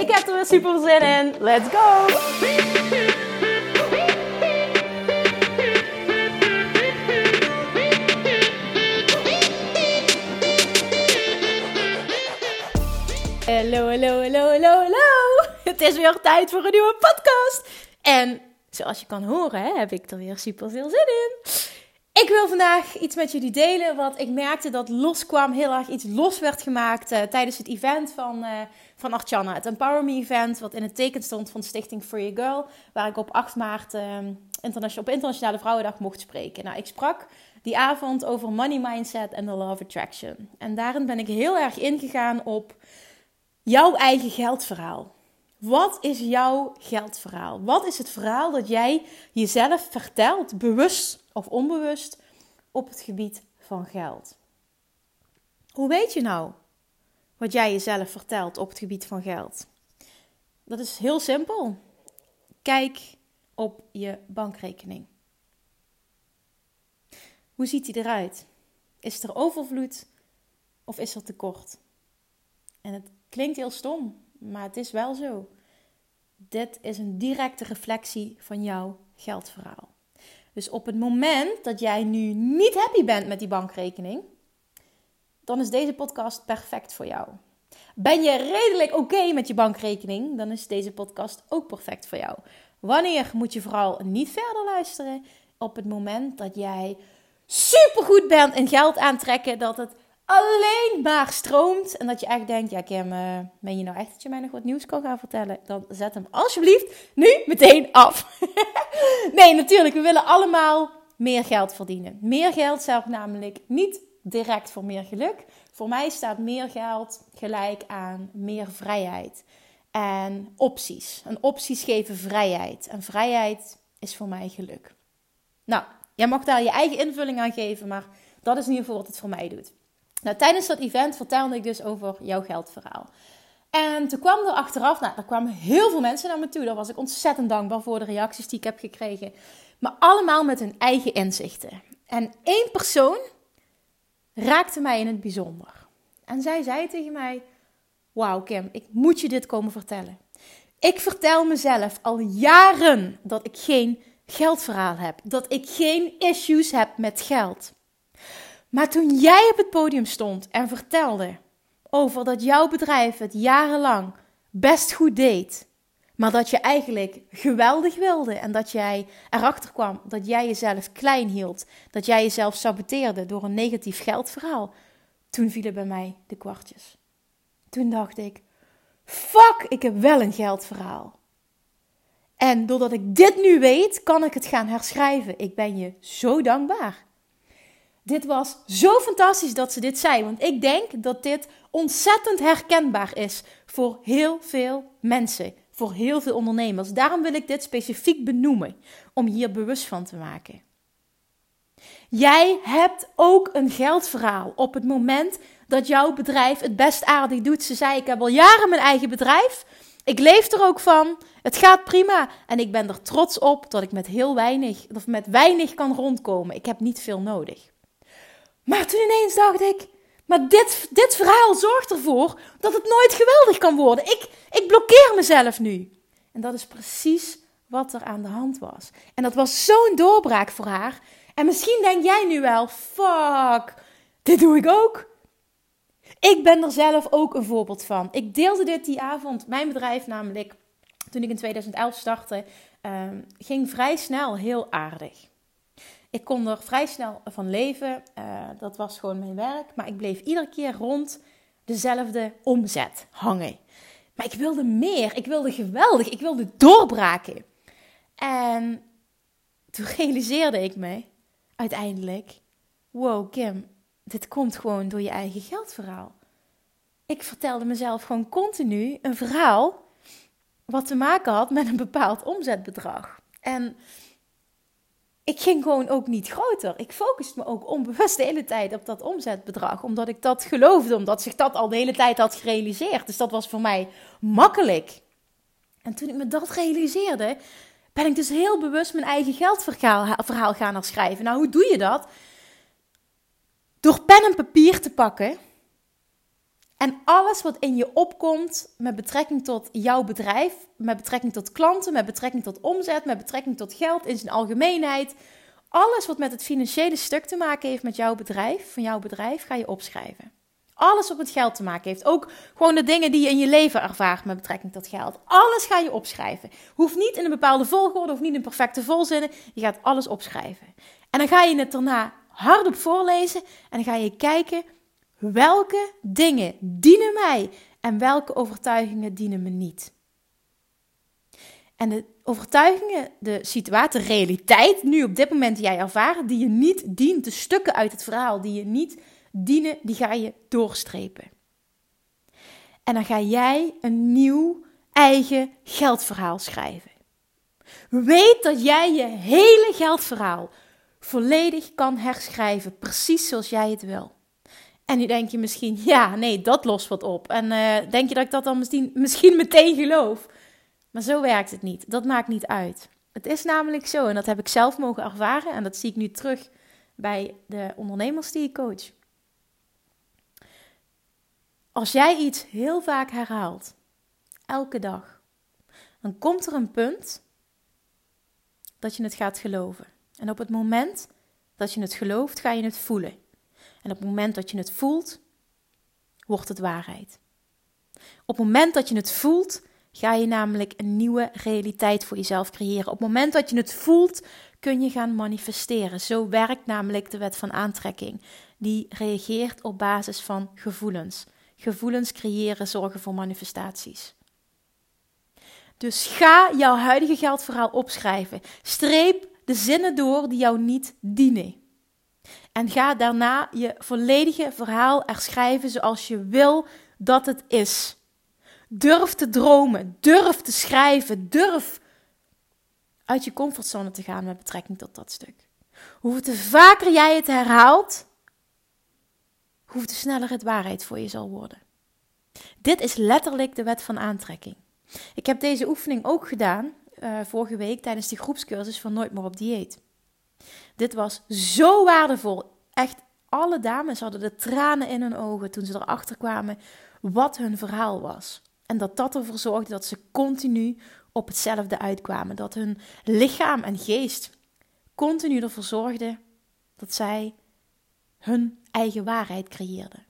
Ik heb er weer super zin in. Let's go! Hallo, hallo, hallo, hallo, hallo. Het is weer tijd voor een nieuwe podcast. En zoals je kan horen, heb ik er weer super veel zin in. Wil vandaag iets met jullie delen wat ik merkte dat loskwam, heel erg iets los werd gemaakt uh, tijdens het event van, uh, van Archana. Het Empower Me event, wat in het teken stond van Stichting Free Girl, waar ik op 8 maart uh, internationale, op Internationale Vrouwendag mocht spreken. Nou, ik sprak die avond over money mindset en de law of attraction. En daarin ben ik heel erg ingegaan op jouw eigen geldverhaal. Wat is jouw geldverhaal? Wat is het verhaal dat jij jezelf vertelt, bewust of onbewust, op het gebied van geld? Hoe weet je nou wat jij jezelf vertelt op het gebied van geld? Dat is heel simpel. Kijk op je bankrekening. Hoe ziet die eruit? Is er overvloed of is er tekort? En het klinkt heel stom, maar het is wel zo. Dit is een directe reflectie van jouw geldverhaal. Dus op het moment dat jij nu niet happy bent met die bankrekening, dan is deze podcast perfect voor jou. Ben je redelijk oké met je bankrekening, dan is deze podcast ook perfect voor jou. Wanneer moet je vooral niet verder luisteren? Op het moment dat jij supergoed bent in geld aantrekken, dat het alleen maar stroomt. En dat je echt denkt, ja Kim, ben je nou echt dat je mij nog wat nieuws kan gaan vertellen? Dan zet hem alsjeblieft nu meteen af. nee, natuurlijk, we willen allemaal meer geld verdienen. Meer geld zorgt namelijk niet direct voor meer geluk. Voor mij staat meer geld gelijk aan meer vrijheid. En opties. En opties geven vrijheid. En vrijheid is voor mij geluk. Nou, jij mag daar je eigen invulling aan geven, maar dat is in ieder geval wat het voor mij doet. Nou, tijdens dat event vertelde ik dus over jouw geldverhaal. En toen kwam er achteraf, nou, er kwamen heel veel mensen naar me toe. Daar was ik ontzettend dankbaar voor de reacties die ik heb gekregen. Maar allemaal met hun eigen inzichten. En één persoon raakte mij in het bijzonder. En zij zei tegen mij: Wauw, Kim, ik moet je dit komen vertellen. Ik vertel mezelf al jaren dat ik geen geldverhaal heb. Dat ik geen issues heb met geld. Maar toen jij op het podium stond en vertelde over dat jouw bedrijf het jarenlang best goed deed, maar dat je eigenlijk geweldig wilde en dat jij erachter kwam dat jij jezelf klein hield, dat jij jezelf saboteerde door een negatief geldverhaal, toen vielen bij mij de kwartjes. Toen dacht ik: fuck, ik heb wel een geldverhaal. En doordat ik dit nu weet, kan ik het gaan herschrijven. Ik ben je zo dankbaar. Dit was zo fantastisch dat ze dit zei. Want ik denk dat dit ontzettend herkenbaar is voor heel veel mensen. Voor heel veel ondernemers. Daarom wil ik dit specifiek benoemen. Om hier bewust van te maken. Jij hebt ook een geldverhaal op het moment dat jouw bedrijf het best aardig doet. Ze zei: Ik heb al jaren mijn eigen bedrijf. Ik leef er ook van. Het gaat prima. En ik ben er trots op dat ik met heel weinig, of met weinig kan rondkomen. Ik heb niet veel nodig. Maar toen ineens dacht ik, maar dit, dit verhaal zorgt ervoor dat het nooit geweldig kan worden. Ik, ik blokkeer mezelf nu. En dat is precies wat er aan de hand was. En dat was zo'n doorbraak voor haar. En misschien denk jij nu wel, fuck, dit doe ik ook. Ik ben er zelf ook een voorbeeld van. Ik deelde dit die avond. Mijn bedrijf namelijk, toen ik in 2011 startte, uh, ging vrij snel heel aardig. Ik kon er vrij snel van leven. Uh, dat was gewoon mijn werk. Maar ik bleef iedere keer rond dezelfde omzet hangen. Maar ik wilde meer. Ik wilde geweldig. Ik wilde doorbraken. En toen realiseerde ik me uiteindelijk: wow, Kim, dit komt gewoon door je eigen geldverhaal. Ik vertelde mezelf gewoon continu een verhaal wat te maken had met een bepaald omzetbedrag. En ik ging gewoon ook niet groter. Ik focuste me ook onbewust de hele tijd op dat omzetbedrag. Omdat ik dat geloofde, omdat zich dat al de hele tijd had gerealiseerd. Dus dat was voor mij makkelijk. En toen ik me dat realiseerde, ben ik dus heel bewust mijn eigen geldverhaal gaan herschrijven. Nou, hoe doe je dat? Door pen en papier te pakken en alles wat in je opkomt met betrekking tot jouw bedrijf, met betrekking tot klanten, met betrekking tot omzet, met betrekking tot geld in zijn algemeenheid. Alles wat met het financiële stuk te maken heeft met jouw bedrijf, van jouw bedrijf, ga je opschrijven. Alles wat met geld te maken heeft. Ook gewoon de dingen die je in je leven ervaart met betrekking tot geld. Alles ga je opschrijven. Hoeft niet in een bepaalde volgorde, hoeft niet in perfecte volzinnen. Je gaat alles opschrijven. En dan ga je het daarna hardop voorlezen en dan ga je kijken welke dingen dienen mij en welke overtuigingen dienen me niet. En de overtuigingen, de situatie, de realiteit, nu op dit moment die jij ervaart, die je niet dient, de stukken uit het verhaal die je niet dienen, die ga je doorstrepen. En dan ga jij een nieuw eigen geldverhaal schrijven. Weet dat jij je hele geldverhaal volledig kan herschrijven, precies zoals jij het wil. En nu denk je misschien, ja, nee, dat lost wat op. En uh, denk je dat ik dat dan misschien, misschien meteen geloof? Maar zo werkt het niet. Dat maakt niet uit. Het is namelijk zo, en dat heb ik zelf mogen ervaren, en dat zie ik nu terug bij de ondernemers die ik coach. Als jij iets heel vaak herhaalt, elke dag, dan komt er een punt dat je het gaat geloven. En op het moment dat je het gelooft, ga je het voelen. En op het moment dat je het voelt, wordt het waarheid. Op het moment dat je het voelt, ga je namelijk een nieuwe realiteit voor jezelf creëren. Op het moment dat je het voelt, kun je gaan manifesteren. Zo werkt namelijk de wet van aantrekking. Die reageert op basis van gevoelens. Gevoelens creëren zorgen voor manifestaties. Dus ga jouw huidige geldverhaal opschrijven. Streep de zinnen door die jou niet dienen. En ga daarna je volledige verhaal herschrijven zoals je wil dat het is. Durf te dromen, durf te schrijven, durf uit je comfortzone te gaan met betrekking tot dat stuk. Hoe vaker jij het herhaalt, hoe sneller het waarheid voor je zal worden. Dit is letterlijk de wet van aantrekking. Ik heb deze oefening ook gedaan uh, vorige week tijdens die groepscursus van Nooit meer op dieet. Dit was zo waardevol. Echt, alle dames hadden de tranen in hun ogen toen ze erachter kwamen wat hun verhaal was. En dat dat ervoor zorgde dat ze continu op hetzelfde uitkwamen. Dat hun lichaam en geest continu ervoor zorgden dat zij hun eigen waarheid creëerden.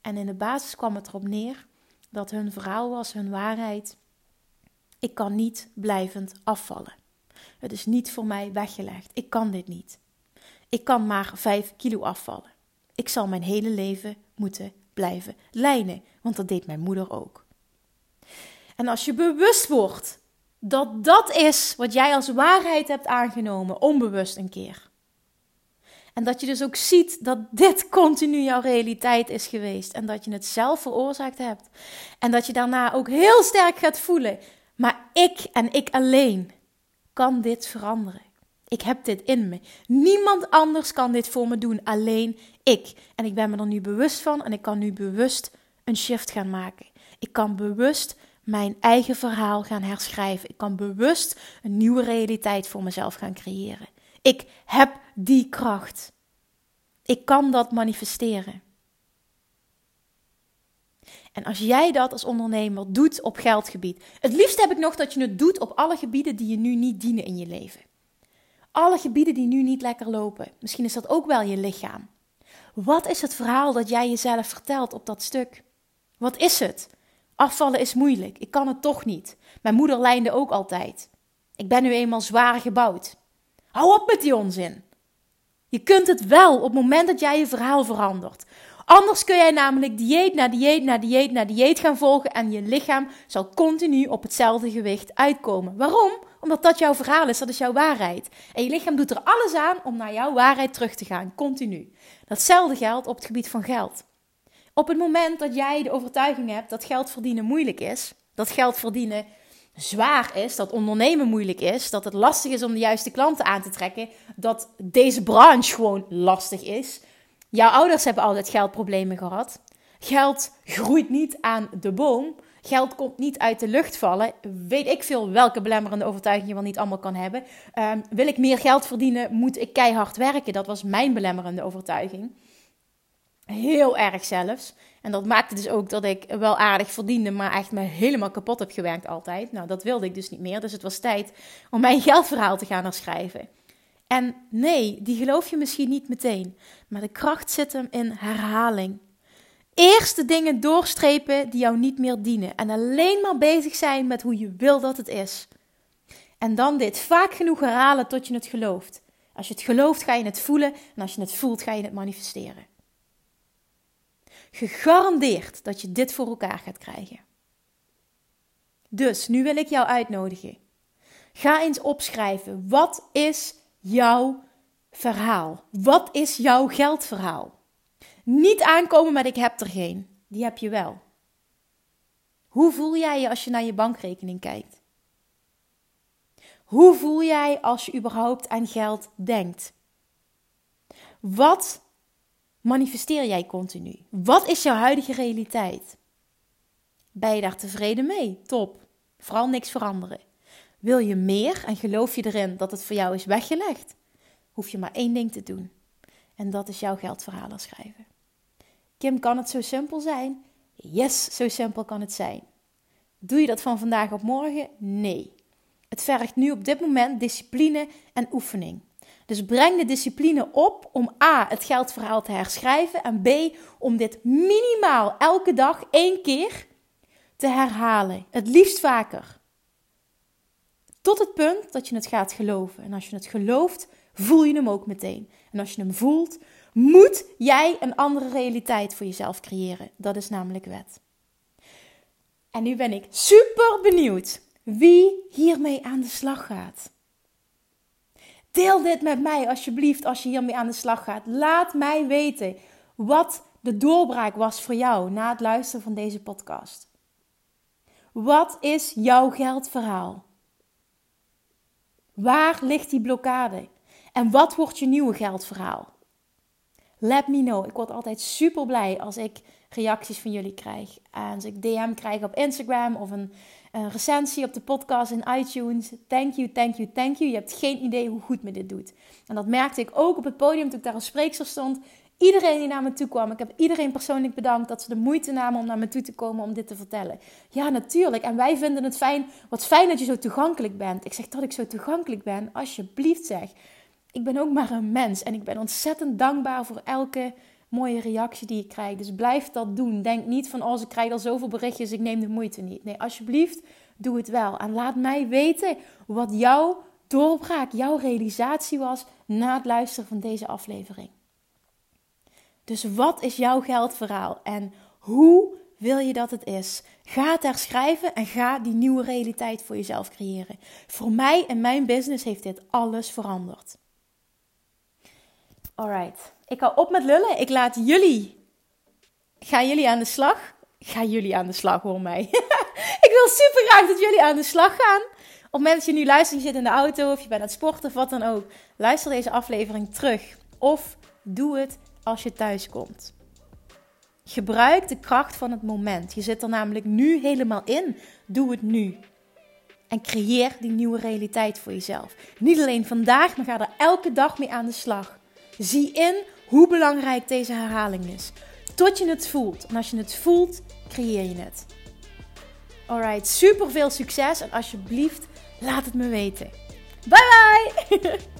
En in de basis kwam het erop neer dat hun verhaal was, hun waarheid. Ik kan niet blijvend afvallen. Het is niet voor mij weggelegd. Ik kan dit niet. Ik kan maar 5 kilo afvallen. Ik zal mijn hele leven moeten blijven lijnen, want dat deed mijn moeder ook. En als je bewust wordt dat dat is wat jij als waarheid hebt aangenomen, onbewust een keer. En dat je dus ook ziet dat dit continu jouw realiteit is geweest. En dat je het zelf veroorzaakt hebt. En dat je daarna ook heel sterk gaat voelen. Maar ik en ik alleen kan dit veranderen. Ik heb dit in me. Niemand anders kan dit voor me doen, alleen ik. En ik ben me er nu bewust van en ik kan nu bewust een shift gaan maken. Ik kan bewust mijn eigen verhaal gaan herschrijven. Ik kan bewust een nieuwe realiteit voor mezelf gaan creëren. Ik heb die kracht. Ik kan dat manifesteren. En als jij dat als ondernemer doet op geldgebied, het liefst heb ik nog dat je het doet op alle gebieden die je nu niet dienen in je leven. Alle gebieden die nu niet lekker lopen. Misschien is dat ook wel je lichaam. Wat is het verhaal dat jij jezelf vertelt op dat stuk? Wat is het? Afvallen is moeilijk. Ik kan het toch niet. Mijn moeder lijnde ook altijd. Ik ben nu eenmaal zwaar gebouwd. Hou op met die onzin. Je kunt het wel op het moment dat jij je verhaal verandert. Anders kun jij namelijk dieet na dieet na dieet na dieet gaan volgen en je lichaam zal continu op hetzelfde gewicht uitkomen. Waarom? Omdat dat jouw verhaal is, dat is jouw waarheid. En je lichaam doet er alles aan om naar jouw waarheid terug te gaan, continu. Datzelfde geldt op het gebied van geld. Op het moment dat jij de overtuiging hebt dat geld verdienen moeilijk is, dat geld verdienen zwaar is, dat ondernemen moeilijk is, dat het lastig is om de juiste klanten aan te trekken, dat deze branche gewoon lastig is. Jouw ouders hebben altijd geldproblemen gehad. Geld groeit niet aan de boom. Geld komt niet uit de lucht vallen. Weet ik veel welke belemmerende overtuiging je wel niet allemaal kan hebben. Ehm, wil ik meer geld verdienen, moet ik keihard werken. Dat was mijn belemmerende overtuiging. Heel erg zelfs. En dat maakte dus ook dat ik wel aardig verdiende, maar echt me helemaal kapot heb gewerkt altijd. Nou, dat wilde ik dus niet meer. Dus het was tijd om mijn geldverhaal te gaan herschrijven. En nee, die geloof je misschien niet meteen. Maar de kracht zit hem in herhaling. Eerst de dingen doorstrepen die jou niet meer dienen. En alleen maar bezig zijn met hoe je wil dat het is. En dan dit vaak genoeg herhalen tot je het gelooft. Als je het gelooft, ga je het voelen. En als je het voelt, ga je het manifesteren. Gegarandeerd dat je dit voor elkaar gaat krijgen. Dus nu wil ik jou uitnodigen. Ga eens opschrijven. Wat is jouw verhaal? Wat is jouw geldverhaal? Niet aankomen met ik heb er geen. Die heb je wel. Hoe voel jij je als je naar je bankrekening kijkt? Hoe voel jij als je überhaupt aan geld denkt? Wat manifesteer jij continu? Wat is jouw huidige realiteit? Ben je daar tevreden mee? Top. Vooral niks veranderen. Wil je meer en geloof je erin dat het voor jou is weggelegd? Hoef je maar één ding te doen. En dat is jouw geldverhalen schrijven. Kim, kan het zo simpel zijn? Yes, zo simpel kan het zijn. Doe je dat van vandaag op morgen? Nee. Het vergt nu op dit moment discipline en oefening. Dus breng de discipline op om A, het geldverhaal te herschrijven en B, om dit minimaal elke dag één keer te herhalen. Het liefst vaker. Tot het punt dat je het gaat geloven. En als je het gelooft, voel je hem ook meteen. En als je hem voelt, moet jij een andere realiteit voor jezelf creëren. Dat is namelijk wet. En nu ben ik super benieuwd wie hiermee aan de slag gaat. Deel dit met mij alsjeblieft als je hiermee aan de slag gaat. Laat mij weten wat de doorbraak was voor jou na het luisteren van deze podcast. Wat is jouw geldverhaal? Waar ligt die blokkade? En wat wordt je nieuwe geldverhaal? Let me know. Ik word altijd super blij als ik reacties van jullie krijg. Als ik DM krijg op Instagram of een, een, recensie op de podcast in iTunes. Thank you, thank you, thank you. Je hebt geen idee hoe goed me dit doet. En dat merkte ik ook op het podium toen ik daar als spreekster stond. Iedereen die naar me toe kwam, ik heb iedereen persoonlijk bedankt dat ze de moeite namen om naar me toe te komen om dit te vertellen. Ja, natuurlijk. En wij vinden het fijn. Wat fijn dat je zo toegankelijk bent. Ik zeg dat ik zo toegankelijk ben. Alsjeblieft zeg ik ben ook maar een mens en ik ben ontzettend dankbaar voor elke mooie reactie die ik krijg. Dus blijf dat doen. Denk niet van, oh, ik krijg al zoveel berichtjes, ik neem de moeite niet. Nee, alsjeblieft, doe het wel. En laat mij weten wat jouw doorbraak, jouw realisatie was na het luisteren van deze aflevering. Dus wat is jouw geldverhaal en hoe wil je dat het is? Ga het herschrijven en ga die nieuwe realiteit voor jezelf creëren. Voor mij en mijn business heeft dit alles veranderd. Alright. Ik hou op met lullen. Ik laat jullie. Gaan jullie aan de slag? Ga jullie aan de slag, hoor mij. ik wil super graag dat jullie aan de slag gaan. Op het moment dat je nu luistert, je zit in de auto of je bent aan het sporten of wat dan ook. Luister deze aflevering terug. Of doe het als je thuis komt. Gebruik de kracht van het moment. Je zit er namelijk nu helemaal in. Doe het nu. En creëer die nieuwe realiteit voor jezelf. Niet alleen vandaag, maar ga er elke dag mee aan de slag. Zie in hoe belangrijk deze herhaling is. Tot je het voelt. En als je het voelt, creëer je het. Alright, super veel succes en alsjeblieft laat het me weten. Bye bye!